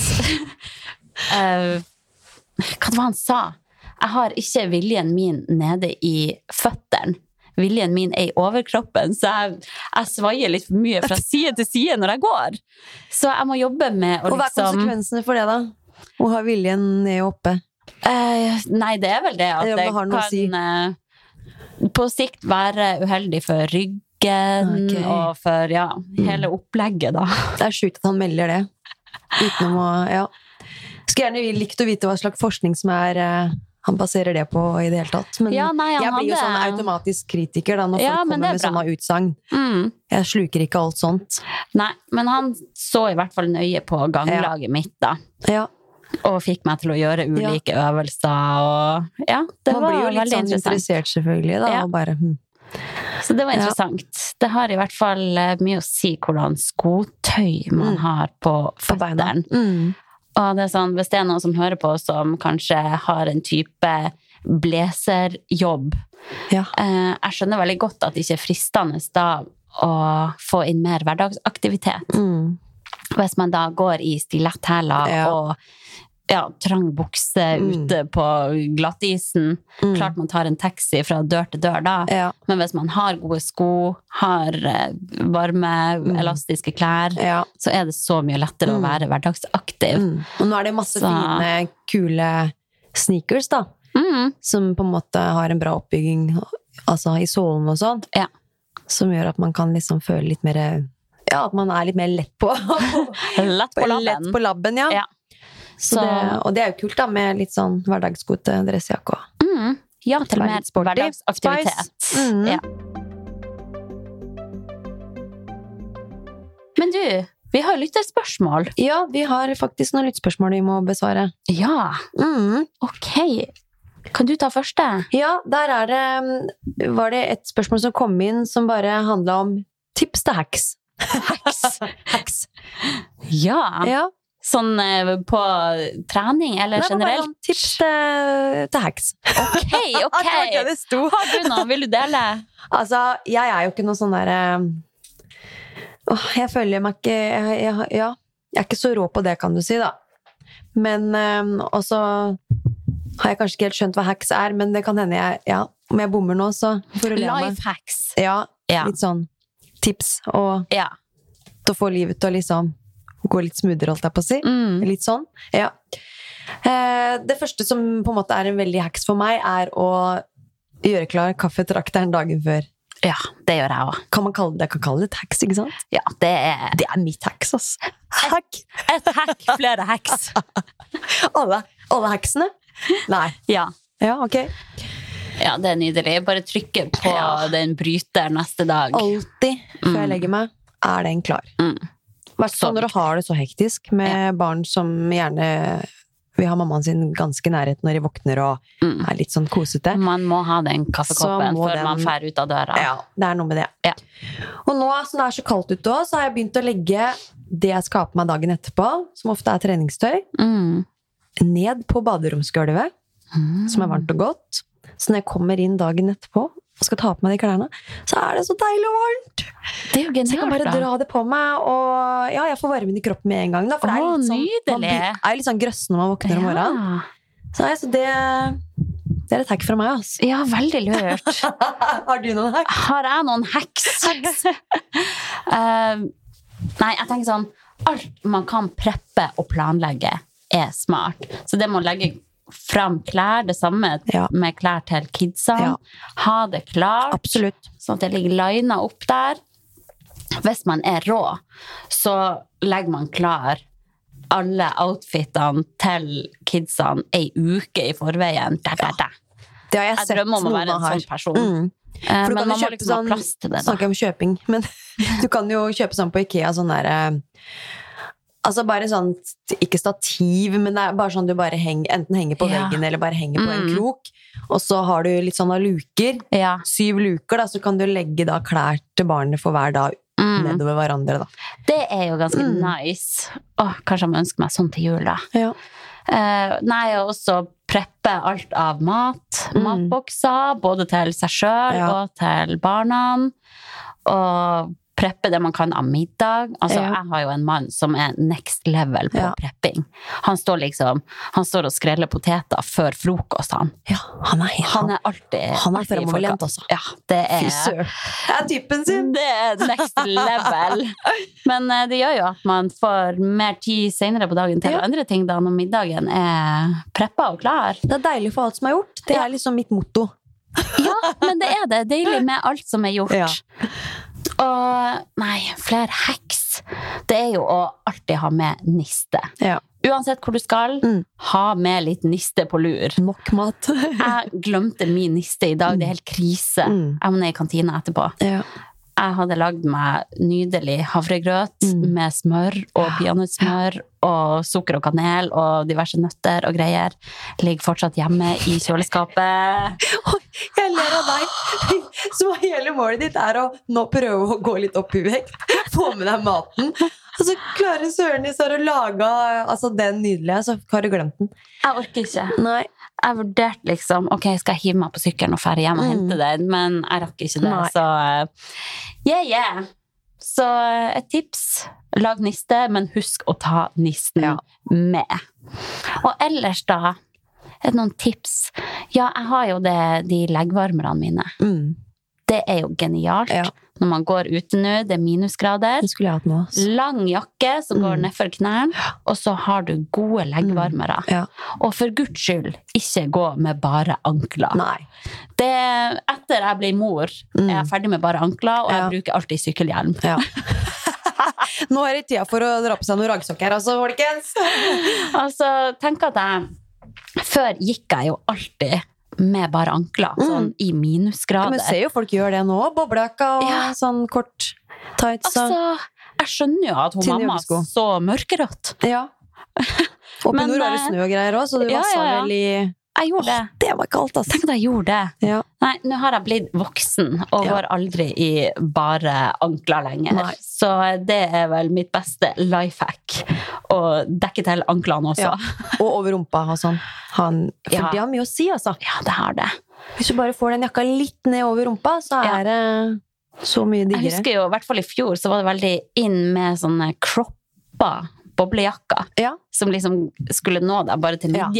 uh, Hva det var han sa? Jeg har ikke viljen min nede i føttene. Viljen min er i overkroppen, så jeg, jeg svaier litt for mye fra side til side når jeg går. Så jeg må jobbe med å Og hva er liksom konsekvensene for det, da? Å ha viljen ned og oppe? Eh, Nei, det er vel det at Eller det har si. kan eh, på sikt være uheldig for ryggen okay. og for ja, hele opplegget, da. Det er sjukt at han melder det. Utenom å Ja. Skulle gjerne likt å vite hva slags forskning som er eh, han baserer det på i det hele tatt. Men Ja, nei, jeg blir jo sånn automatisk kritiker da, når Ja, folk kommer er med sånne utsagn. Mm. Jeg sluker ikke alt sånt. Nei, men han så i hvert fall nøye på ganglaget mitt, da. Ja, Og fikk meg til å gjøre ulike øvelser og Ja, det Man var blir jo litt sånn interessert, selvfølgelig. Da, Ja. og bare, hm. Så det var Ja. interessant. Det har i hvert fall eh, mye å si hvordan skotøy man Mm. har på På føttene. Mm. Og det er sånn, hvis det er noen som hører på som kanskje har en type blazerjobb Ja. eh, Jeg skjønner veldig godt at det ikke er fristende da å få inn mer hverdagsaktivitet. Mm. Hvis man da går i stiletthæler Ja. og ja, trang bukse Mm. ute på glattisen. Mm. Klart man tar en taxi fra dør til dør da. Ja. Men hvis man har gode sko, har eh, varme, Mm. elastiske klær, ja. så er det så mye lettere å Mm. være hverdagsaktiv. Mm. Og nå er det masse Så- fine, kule sneakers, da. Som på en måte har en bra oppbygging altså i sålen og sånn. Ja. Som gjør at man kan liksom føle litt mer Ja, at man er litt mer lett på Lett på labben. Lett på labben, ja. Ja. Så Så- det, og det er jo kult, da, med litt sånn hverdagsskote dressjakke òg. Mm. Ja, til og med hverdagsaktivitet. Mm. Ja. Men du, vi har lytterspørsmål. Ja, vi har faktisk noen lyttspørsmål vi må besvare. Ja, Mm. ok. Kan du ta første? Ja, der er det Var det et spørsmål som kom inn som bare handla om tips til hacks. Hacks. hacks. Ja. Ja. Sånn eh, på trening, eller var generelt? sånn tips til, til heks. Ok, ok. Har du noe? Vil du dele? Altså, jeg er jo ikke noe sånn derre Åh, jeg føler meg ikke jeg, jeg, Ja, jeg er ikke så rå på det, kan du si, da. Men øh, også har jeg kanskje ikke helt skjønt hva hacks er, men det kan hende jeg Ja, om jeg bommer nå, så får du le av meg. Life hacks. Ja, Ja. litt sånn tips og Ja. til å få livet til å liksom gå litt smoothere, holdt jeg på å si. Mm. Litt sånn. Ja. Eh, det første som på en måte er en veldig hacks for meg, er å gjøre klar kaffetrakteren dagen før. ja, det gjør jeg òg. Kan man kalle det, kan kalle det et hacks, ikke sant? Ja, det er Det er mitt hacks, ass. Hack! et hack, flere hacks. Alle, alle hacksene? Nei. Ja. Ja, ok. Ja, det er nydelig. Bare trykke på Ja. den bryter neste dag. Alltid før jeg Mm. legger meg, er den klar. Mm. Hvert Så fall når du har det så hektisk med barn som gjerne vil ha mammaen sin ganske i nærheten når de våkner og Mm. er litt sånn kosete. Man må ha den kaffekoppen før den- man drar ut av døra. Ja, det er noe med det. Ja. Og nå som det er så kaldt ute òg, så har jeg begynt å legge det jeg skal ha på meg dagen etterpå, som ofte er treningstøy, Mm. ned på baderomsgulvet, Mm. som er varmt og godt. Så når jeg kommer inn dagen etterpå og skal ta på meg de klærne, så er det så deilig og varmt! Det er jo Så jeg kan bare da. dra det på meg, og ja, jeg får varmen i kroppen med en gang. Da, for det er litt sånn, nydelig. blir- er litt sånn grøssen når man våkner om morgenen. Ja. Så, nei, så det, det er et hack fra meg, altså. ja, veldig lurt. har du noen hacks? Har jeg noen hacks? uh, nei, jeg tenker sånn Alt man kan preppe og planlegge, er smart. Så det med å legge fram klær, det samme Ja. med klær til kidsa. Ja. Ha det klart, Absolutt. sånn at det ligger lina opp der. Hvis man er rå, så legger man klar alle outfitene til kidsene ei uke i forveien. Da, da, da. Det har jeg, Jeg sett drømmer om å være en sånn person. Mm. Eh, For du Men kan jo kjøpe liksom sånn- plass til det. da. Snakker om kjøping, men du kan jo kjøpe sånn på Ikea, sånn der eh, Altså bare sånn, ikke stativ, men det er bare sånn du bare henger, enten henger på Ja. veggen eller bare henger på en Mm. krok. Og så har du litt sånne luker. Ja. Syv luker, da, så kan du legge da klær til barnet for hver dag Mm. nedover hverandre, da. Det er jo ganske Mm. nice. Åh, kanskje jeg må ønske meg sånn til jul, da. Ja. Uh, nei, og også preppe alt av mat. Mm. Matbokser, både til seg sjøl og til barna. Og preppe det man kan av middag. Altså, Ja. Jeg har jo en mann som er next level på Ja. prepping. Han står liksom Han står og skreller poteter før frokost, han. ja, han er han, Han er alltid Han er alltid fremoverlent, altså. Ja, det er. Det er typen sin! det er next level. Men eh, det gjør jo at man får mer tid senere på dagen til Ja. andre ting da når middagen er preppa og klar. Det er deilig for alt som er gjort. Det er liksom mitt motto. Ja, men det er det. Deilig med alt som er gjort. Ja. Og nei, flere hacks. Det er jo å alltid ha med niste. Ja. Uansett hvor du skal, Mm. ha med litt niste på lur. Nok mat. Jeg glemte min niste i dag. Det er helt krise. Mm. Jeg må ned i kantina etterpå. ja. Jeg hadde lagd meg nydelig havregrøt Mm. med smør og peanøttsmør og sukker og kanel og diverse nøtter og greier. Ligger fortsatt hjemme i kjøleskapet. Jeg ler av deg. Så hele målet ditt er å nå prøve å gå litt opp i vekt. Få med deg maten. Og så klarer Sørenis å lage altså, den nydelige, så har du glemt den. Jeg orker ikke. Nei. Jeg vurderte liksom Ok, skal jeg hive meg på sykkelen og dra hjem og Mm. hente den, men jeg rakk ikke det. Nei. Så eh, yeah, yeah. Så eh, et tips. Lag niste, men husk å ta nisten Ja. med. Og ellers, da? Er det noen tips? Ja, jeg har jo det, de leggvarmerne mine. Mm. Det er jo genialt. Ja. Når man går ute nå, det er minusgrader. Lang jakke som går Mm. nedfor knærne, og så har du gode leggvarmere. Ja. Og for guds skyld, ikke gå med bare ankler. Det, etter jeg blir mor, Mm. er jeg ferdig med bare ankler, og Ja. jeg bruker alltid sykkelhjelm. Ja. Nå er det tida for å dra på seg noen raggsokker, altså, folkens. Altså, tenk at jeg Før gikk jeg jo alltid med bare ankler, Mm. sånn i Ja, minusgrader. men ser jo folk gjør det nå. Boblejakka og Ja. sånn kort tights. Altså, jeg skjønner jo at hun mamma joggesko. så mørkerødt. Ja. Oppe i Men, nord er det eh, snø og greier òg, så du ja, vassa ja, ja. vel i Jeg gjorde det. Det var kaldt, altså. Tenk at jeg gjorde det. Ja. Nei, nå har jeg blitt voksen og går aldri i bare ankler lenger. Nei. Så det er vel mitt beste life hack. Å dekke til anklene også. Ja. Og over rumpa og sånn. Han, for Ja. det har mye å si, altså. Ja, det har det. Hvis du bare får den jakka litt ned over rumpa, så er det så mye Jeg husker jo, i hvert fall i fjor, så var det veldig inn med sånne kroppa boblejakker. Ja, Som liksom skulle nå deg bare til midjen.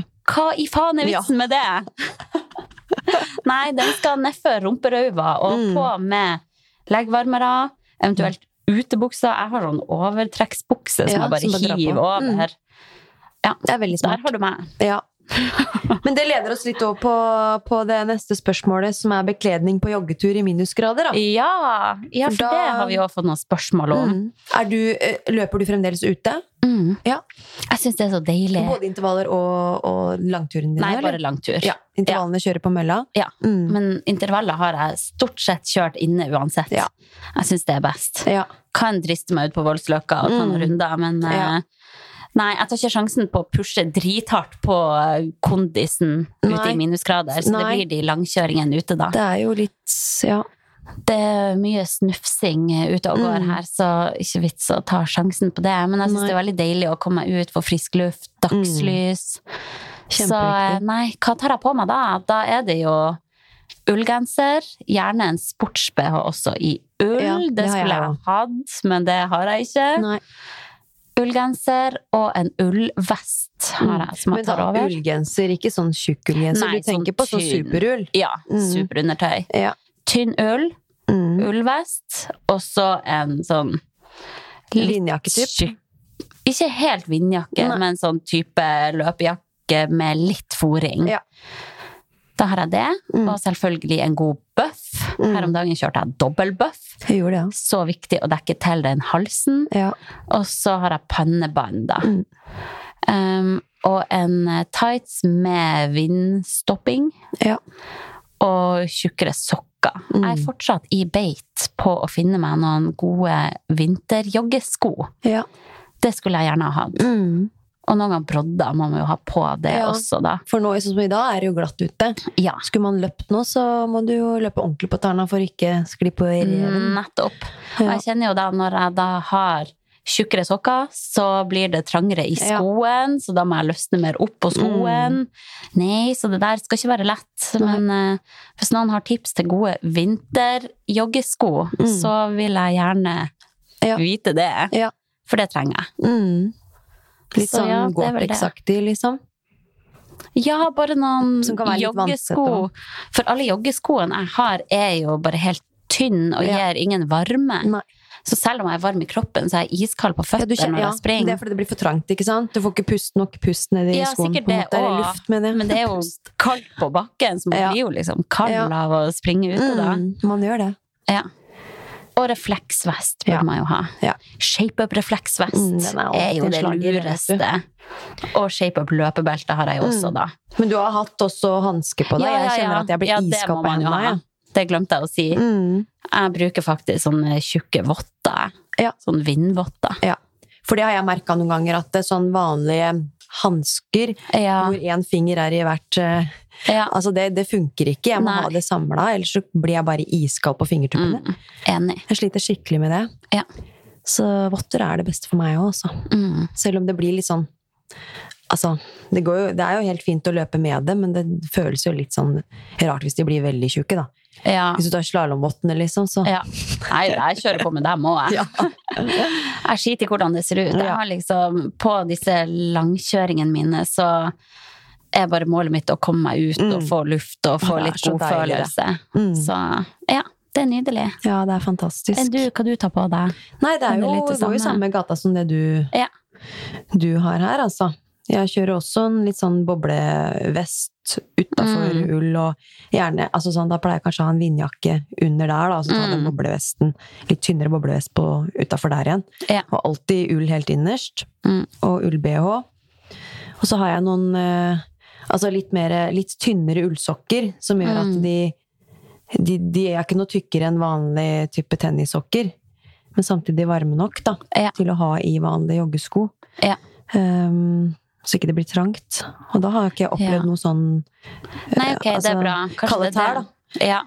det. Hva i faen er Ja. vitsen med det? Nei, den skal nedfor rumperauva og Mm. på med leggvarmere, eventuelt utebukser. Jeg har sånn overtrekksbukse som Ja, jeg bare hiver over. Mm. Ja, er der har du meg. Ja. Men det leder oss litt over på, på det neste spørsmålet, som er bekledning på joggetur i minusgrader. Da. Ja, ja for Da- det har vi jo fått noen spørsmål om. Mm. Er du, eh, løper du fremdeles ute? Mm. Ja. Jeg syns det er så deilig. Både intervaller og, og langturen din? Nei, bare langtur. Ja, intervallene kjører på mølla? Ja. Mm. Men intervaller har jeg stort sett kjørt inne uansett. Ja. Jeg syns det er best. ja. Kan driste meg ut på Voldsløkka og ta noen Mm. runder, men Ja. eh, Nei, jeg tar ikke sjansen på å pushe drithardt på eh, kondisen ute Nei. i minusgrader, så Nei. det blir de langkjøringene ute da. Det er jo litt Ja. Det er mye snufsing eh, ute og går Mm. her, så ikke vits å ta sjansen på det. Men jeg syns det er veldig deilig å komme ut, få frisk luft, dagslys. Så eh, nei, hva tar jeg på meg da? Da er det jo ullgenser, gjerne en sports-BH også i ull. Ja, det, det skulle jeg jeg ha hatt, men det har jeg ikke. Nei. Ullgenser og en ullvest har jeg, som Men jeg tar over da over. ullgenser, ikke sånn tjukk ullgenser. Nei, Du tenker sånn på sånn superull. Ja, Mm. superundertøy. Ja. Tynn ull, Mm. ullvest, og så en sånn Linjakketyp. Ikke helt vindjakke, Nei. men sånn type løpejakke med litt foring. Ja. Da har jeg det, Mm. og selvfølgelig en god bøff. Mm. Her om dagen kjørte jeg. Jeg gjorde det, Så viktig å dekke til den halsen. ja. Og så har jeg pannebånd, da. Mm. Um, og en eh, tights med vindstopping. Ja. Og tjukkere sokker. Mm. Jeg er fortsatt i beit på å finne meg noen gode vinterjoggesko. ja. Det skulle jeg gjerne ha hatt. Mm. Og noen ganger brodder må man jo ha på det Ja. også, da. For nå, sånn som i dag, er det jo glatt ute. Ja. Skulle man løpt nå, så må du jo løpe ordentlig på tærne for ikke skli på reven. Nettopp. Og jeg kjenner jo da, når jeg da har tjukkere sokker, så blir det trangere i Ja. skoen, så da må jeg løsne mer opp på skoen. Nei, så det der skal ikke være lett. Nei. Men uh, hvis noen har tips til gode vinterjoggesko, Mm. så vil jeg gjerne Ja. vite det. Ja. For det trenger jeg. Mm. Litt sånn ja. Gore-Tex-aktig, liksom. Ja, bare noen joggesko. For alle joggeskoene jeg har, er jo bare helt tynne og Ja. gir ingen varme. Nei. Så selv om jeg er varm i kroppen, så er jeg iskald på føttene ja, kjenner, når jeg springer. det er fordi det blir for trangt, ikke sant? Du får ikke pust nok pust ned i Ja, skoen. sikkert det måte, eller luft, jeg. Men det er jo kaldt på bakken, så man blir jo liksom kald av å springe ute da. Mm, man gjør det. Ja. Og refleksvest bør Ja. man jo ha. Ja. Shape-up-refleksvest Mm, er, er jo det slager, lureste. Og shape-up-løpebelte har jeg jo også, Mm. da. Men du har hatt også hansker på deg. jeg kjenner at jeg blir Ja, iskald på hendene. Ja. Det glemte jeg å si. Mm. Jeg bruker faktisk sånne tjukke votter. Ja. Sånn vindvotter. For det har jeg merka noen ganger, at det er sånn vanlige hansker Ja. hvor én finger er i hvert eh, ja. Altså, det, det funker ikke. Jeg må Nei. ha det samla, ellers så blir jeg bare iskald på fingertuppene. Mm. Enig. Jeg sliter skikkelig med det. Ja. Så votter er det beste for meg òg, altså. Mm. Selv om det blir litt sånn Altså, det, går jo, det er jo helt fint å løpe med det, men det føles jo litt sånn rart hvis de blir veldig tjukke, da. Ja. Hvis du tar slalåmvottene, liksom, så ja. Nei, jeg kjører på med dem òg, jeg. Jeg skiter i hvordan det ser ut. Jeg har liksom, på disse langkjøringene mine, så er bare målet mitt å komme meg ut og Mm. få luft og få litt god deilig, følelse. Mm. Så ja, det er nydelig. Ja, det er fantastisk. Enn du, hva du tar på deg? Nei, det er jo, det går jo samme. samme gata som det du, Ja. du har her, altså. Jeg kjører også en litt sånn boblevest utafor Mm. ull, og gjerne altså sånn, Da pleier jeg kanskje å ha en vindjakke under der, da, og så ta den Mm. boblevesten. Litt tynnere boblevest på- utafor der igjen. Ja. Og alltid ull helt innerst. Mm. Og ull-bh. Og så har jeg noen eh, altså litt, mer, litt tynnere ullsokker, som gjør at Mm. de, de De er ikke noe tykkere enn vanlig type tennissokker. Men samtidig varme nok da, Ja. til å ha i vanlige joggesko. Ja. Um, så ikke det blir trangt. Og da har jeg ikke opplevd Ja. noe sånn Nei, ok, det altså, er bra. Kanskje det er det. Ja.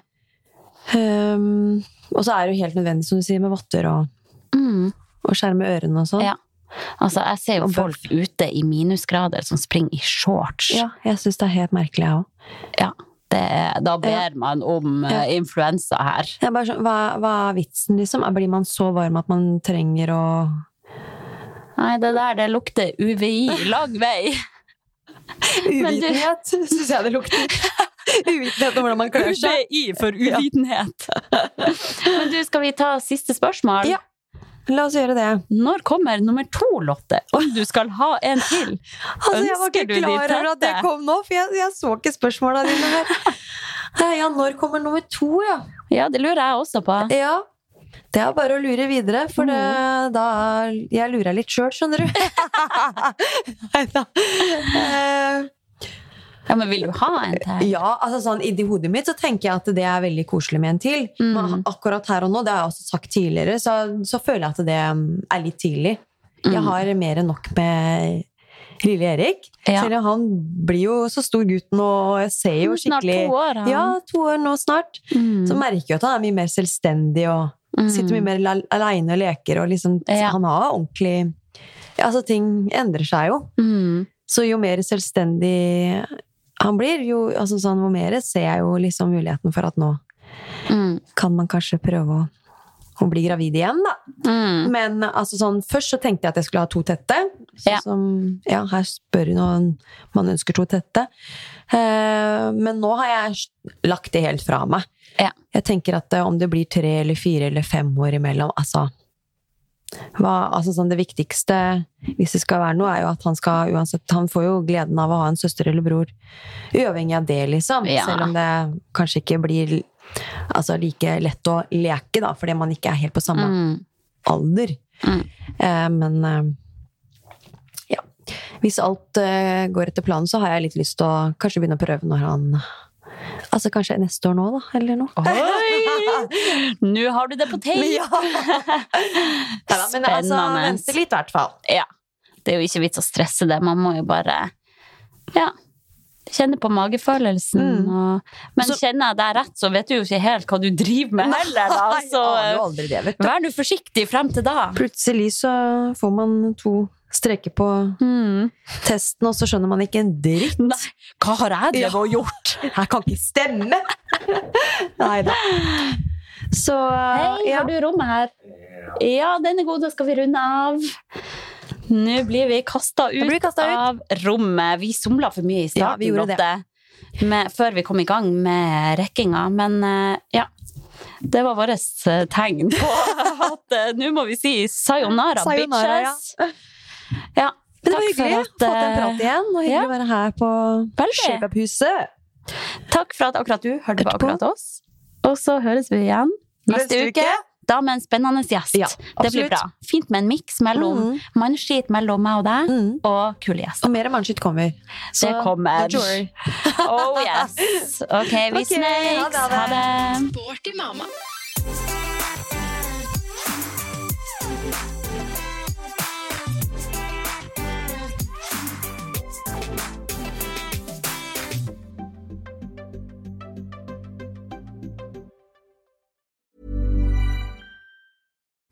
Um, Og så er det jo helt nødvendig, som du sier, med votter og, Mm. og skjerme ørene og sånn. Ja. Altså, jeg ser jo folk ute i minusgrader som springer i shorts. Ja, jeg syns det er helt merkelig, jeg òg. Ja, det, er- da ber Ja. man om eh, Ja. influensa her. Er bare sånn, hva, hva er vitsen, liksom? Blir man så varm at man trenger å Nei, det der, det lukter UVI lang vei. Uvitenhet du- syns jeg det lukter. Uvitenhet om hvordan man klør seg. UVI for uvitenhet. Men du, skal vi ta siste spørsmål? Ja. La oss gjøre det. Når kommer nummer to, Lotte? Om du skal ha en til? Altså, jeg var ikke klar over at det kom nå, for jeg, jeg så ikke spørsmåla dine her. Eh, Ja, når kommer nummer to, ja? Ja, det lurer jeg også på. Ja. Det er bare å lure videre, for det, Mm. da Jeg lurer litt sjøl, skjønner du. Nei da. Ja, men vil du ha en til? Ja, altså sånn i hodet mitt så tenker jeg at det er veldig koselig med en til. Mm. Men akkurat her og nå, det har jeg også sagt tidligere, så, så føler jeg at det mm, er litt tidlig. Jeg Mm. har mer enn nok med lille Erik. Ja. Selv om han blir jo så stor gutt nå, og jeg ser jo skikkelig Snart to år, han. Ja, to år nå snart. Mm. Så merker jeg at han er mye mer selvstendig og Mm. sitter mye mer aleine og leker. Og liksom, Ja. Han har ordentlig ja, altså Ting endrer seg jo. Mm. Så jo mer selvstendig han blir, jo altså sånn, hvor mer ser jeg jo liksom muligheten for at nå Mm. kan man kanskje prøve å, å bli gravid igjen, da. Mm. Men altså sånn, først så tenkte jeg at jeg skulle ha to tette. Så, Ja. som, ja, her spør hun om man ønsker to tette. Eh, men nå har jeg lagt det helt fra meg. Ja. Jeg tenker at eh, om det blir tre eller fire eller fem år imellom, altså hva, altså sånn Det viktigste, hvis det skal være noe, er jo at han skal uansett Han får jo gleden av å ha en søster eller bror, uavhengig av det, liksom. Ja. Selv om det kanskje ikke blir altså, like lett å leke, da, fordi man ikke er helt på samme Mm. alder. Mm. Eh, men eh, ja. Hvis alt eh, går etter planen, så har jeg litt lyst til å kanskje begynne å prøve når han Altså kanskje neste år nå, da, eller noe. Oi! Nå har du det på tape! Ja. Neida, men altså, vente litt, i hvert fall. Ja. Det er jo ikke vits å stresse det. Man må jo bare ja, kjenne på magefølelsen. Mm. Og, men Så- kjenner jeg deg rett, så vet du jo ikke helt hva du driver med heller. Da. Så Nei, det, vær nå forsiktig frem til da. Plutselig så får man to streker på Mm. testen, og så skjønner man ikke en dritt. Nei, hva har jeg drevet og gjort? Jeg kan ikke stemme! Nei da. Så Hei, ja. har du rommet her? Ja, den er god, da skal vi runde av. Nå blir vi kasta ut, ut. av rommet. Vi somla for mye i Ja, starten, vi gjorde det. Med, før vi kom i gang med rekkinga. Men eh, ja, det var vårt eh, tegn på at eh, nå må vi si sayonara, Sayonara, bitches. Ja. Men det var hyggelig å få en eh, prat igjen, og hyggelig ja. å være her på Veldig. Shape-up-huset. Takk for at akkurat du hørte på akkurat oss. Og så høres vi igjen neste, uke. uke. Da med en spennende gjest. Ja, det blir bra. Fint med en miks mellom Mm. mannskitt mellom meg og deg, Mm. og kule gjester. Og mer mannskitt kommer. Det kommer. don't worry. Oh yes. Ok, vi okay, snakes. ha det. Ha det.